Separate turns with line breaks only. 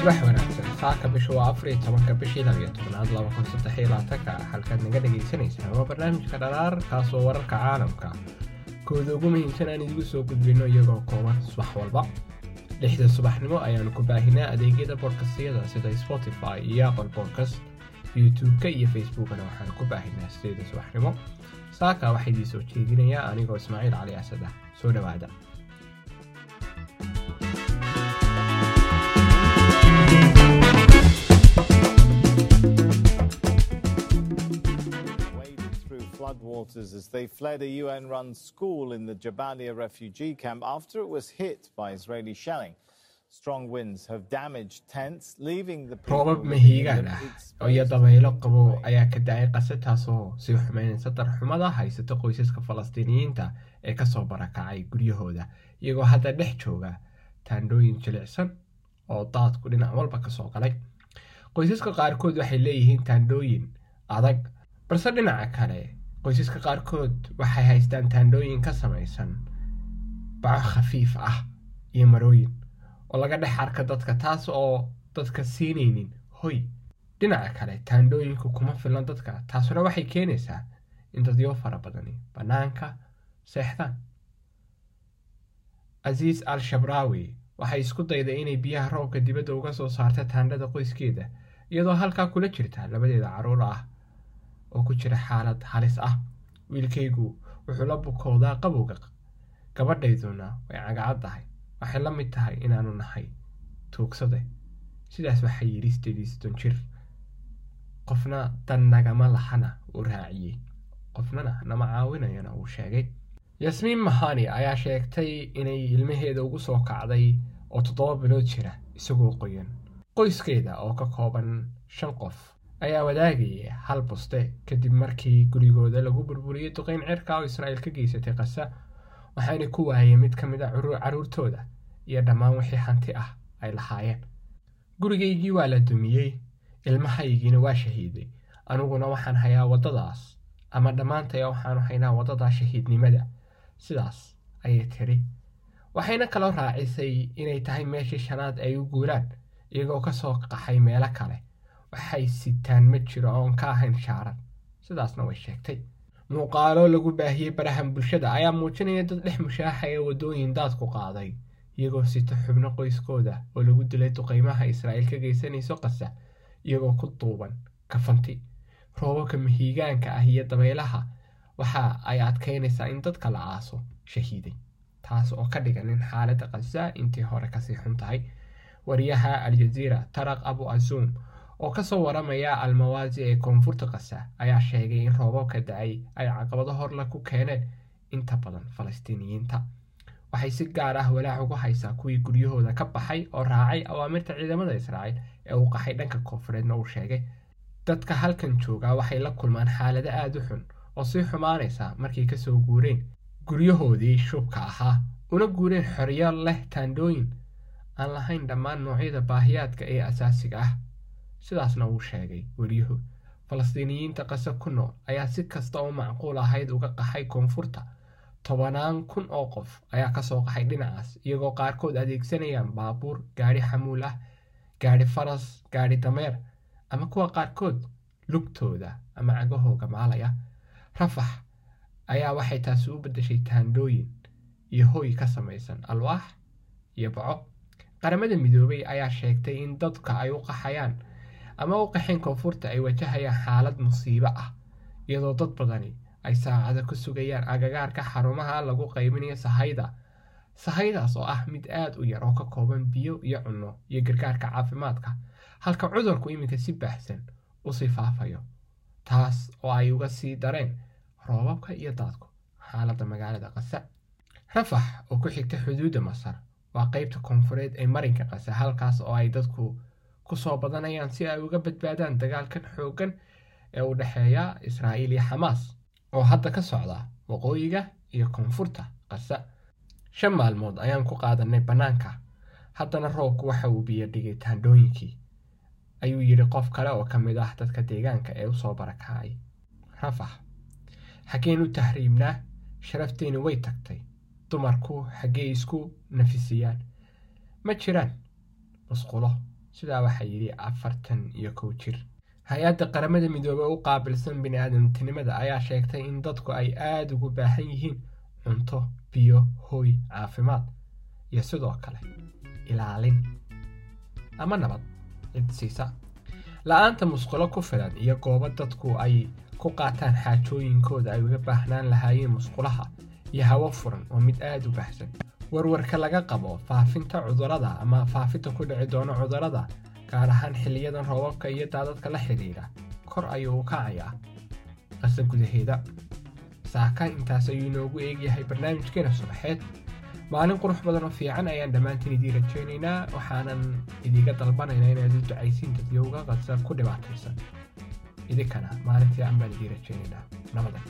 subax wanaagsan saaka bisha waa afar iyo tobanka bishii labiyo tobnaad laba kun saddex iyo labaatanka halkaad naga dhagaysanaysaan waa barnaamijka dharaar kaasoo wararka caalamka. Kooda ugu muhiimsan aan idigu soo gudbino iyagoo kooban subax walba. Lixda subaxnimo ayaanu ku baahinaa adeegyada bodkastiyada sida spotify iyo apple podcast youtube-ka iyo facebookana waxaanu ku baahinaa sideeda subaxnimo. Saaka waxaa idii soo jeedinayaa anigoo ismaaciil cali asad ah. Soo dhowaada
floodwaters as they fled a UN run school in the Jabalia refugee camp after it was hit by Israeli shelling. Strong winds have damaged tents, leaving the people
roobab mahiigaan ah iyo dabaylo qabow ayaa ka da'ay qase taasoo sii xumeynaysa darxumada haysata qoysaska falastiiniyiinta ee ka soo barakacay guryahooda iyagoo hadda dhex jooga taandhooyin jilicsan oo daadku dhinac walba ka soo galay qoysaska qaarkood waxay leeyihiin taandhooyin adag balse dhinaca kale qoysaska qaarkood waxay haystaan taandhooyin ka samaysan baco khafiif ah iyo marooyin oo laga dhex arka dadka taas oo dadka siinaynin hoy. Dhinaca kale taandhooyinku kuma filan dadka taasuna waxay keenaysaa in dadyo fara badani bannaanka seexdaan casiis al shabraawi waxay isku dayday inay biyaha roobka dibadda uga soo saarta taandhada qoyskeeda iyadoo halkaa kula jirta labadeeda carruur ah oo ku jira xaalad halis ah. Wiilkaygu wuxuu la bukoodaa qabowga gabadhayduna way cagacad tahay. Waxay la mid tahay inaanu nahay tuugsade. Sidaas waxaa yidhi sideediiston jir qofna dan nagama lahana uu raaciyey. Qofnana nama caawinayana uu sheegay. Yasmiin mahani ayaa sheegtay inay ilmaheeda ugu soo kacday oo toddoba bilood jira isagoo qoyan. Qoyskeeda oo ka kooban shan qof ayaa wadaagayay hal buste. Kadib markii gurigooda lagu burburiyey duqeyn cirka oo israa'iil ka geysatay qasa waxaana ku waayay mid ka mid a carruur- carruurtooda iyo dhammaan wixii hanti ah ay lahaayeen. Gurigaygii waa la dumiyey ilmahaygiina waa shahiiday. Aniguna waxaan hayaa waddadaas ama dhammaantaya waxaanu haynaa waddada shahiidnimada. Sidaas ayay tiri. Waxayna kaloo raacisay inay tahay meeshii shanaad ay u guuraan iyagoo ka soo qaxay meelo kale waxay sitaan ma jiro oon ka ahayn shaaran. Sidaasna way sheegtay. Muuqaalo lagu baahiyey barahan bulshada ayaa muujinaya dad dhex mushaaxaya waddooyin daadku qaaday iyagoo sita xubno qoyskooda oo lagu dilay duqeymaha israa'iil ka geysanayso qasa iyagoo ku duuban kafanti roobabka mahiigaanka ah iyo dabaylaha. Waxa ay adkeynaysaa in dadka la aaso shahiiday taas oo ka dhigan in xaaladda qasa intii hore ka sii xun tahay. Wariyaha aljaziira taraq abu azuum oo ka soo waramaya almawaasi ee koonfurta qasa ayaa sheegay in roobabka da'ay ay caqabado horle ku keeneen inta badan falastiiniyiinta. Waxay si gaar ah walaac ugu haysaa kuwii guryahooda ka baxay oo raacay awaamirta ciidamada israa'iil ee uu qaxay dhanka koonfureedna uu sheegay. Dadka halkan jooga waxay la kulmaan xaalado aada u xun oo sii xumaanaysa markay ka soo guureen guryahoodii shubka ahaa una guureen xoryo leh taandhooyin aan lahayn dhammaan noocyada baahiyaadka ee asaasiga ah sidaasna uu sheegay wariyuhu falastiiniyiinta qase ku nool ayaa si kasta oo macquul ahayd uga qaxay koonfurta. Tobanaan kun oo qof ayaa ka soo qaxay dhinacaas iyagoo qaarkood adeegsanayaan baabuur gaadhi xamuul ah gaadhi faras gaadhi dameer ama kuwa qaarkood lugtooda ama cagahooga maalaya. Rafax ayaa waxay taasi u beddeshay taandhooyin iyo hoy ka samaysan alwaax iyo baco qaramada midoobay ayaa sheegtay in dadka ay u qaxayaan ama u qaxeen koonfurta ay wajahayaan xaalad musiibo ah iyadoo dad badani ay saacado ku sugayaan agagaarka xarumaha lagu qaybinayo sahayda. Sahaydaas oo ah mid aada u yar oo ka kooban biyo iyo cunno iyo gargaarka caafimaadka halka cudurku iminka si baahsan u sii faafayo taas oo ay uga sii dareen roobabka iyo daadku xaaladda magaalada qasa rafax oo ku xigta xuduudda masar waa qeybta koonfureed ee marinka qasa halkaas oo ay dadku ku soo badanayaan si ay uga badbaadaan dagaalkan xooggan ee u dhexeeya israa'iil iyo xamaas oo hadda ka socda waqooyiga iyo koonfurta qasa shan maalmood ayaan ku qaadanay bannaanka haddana roobku waxa uu biyo dhigay taandhooyinkii ayuu yidhi qof kale oo ka mid ah dadka deegaanka ee u soo barakacay rafax xaggeen u tahriibnaa sharafteeni way tagtay dumarku xaggee isku nafisiyaan ma jiraan musqulo sidaa waxaa yidhi afartan iyo kow jir. Hay'adda qaramada midoobey u qaabilsan bini-aadamtinimada ayaa sheegtay in dadku ay aada ugu baahan yihiin cunto biyo hooy caafimaad iyo sidoo kale ilaalin. Ama nabad cid siisa. La'aanta musqulo ku filan iyo goobo dadku ay ku qaataan xaajooyinkooda ay uga baahnaan lahaayeen musqulaha iyo hawo furan oo mid aada u baahsan warwarka laga qabo faafinta cudurrada ama faafinta ku dhici doono cudurrada gaar ahaan xiliyadan roobabka iyo daadadka la xidhiidha. Kor ayuu u kacayaa. Qasa gudaheeda. Saaka intaas ayuu inoogu eegyahay barnaamijkeena subaxeed. Maalin qurux badan oo fiican ayaan dhammaantiin idiin rajaynaynaa waxaanan idiga dalbanaynaa inaad u ducaysiin dadyowga qasa ku dhibaataysan. Idinkana maalintii aan idiin rajaynaynaa. Nabadan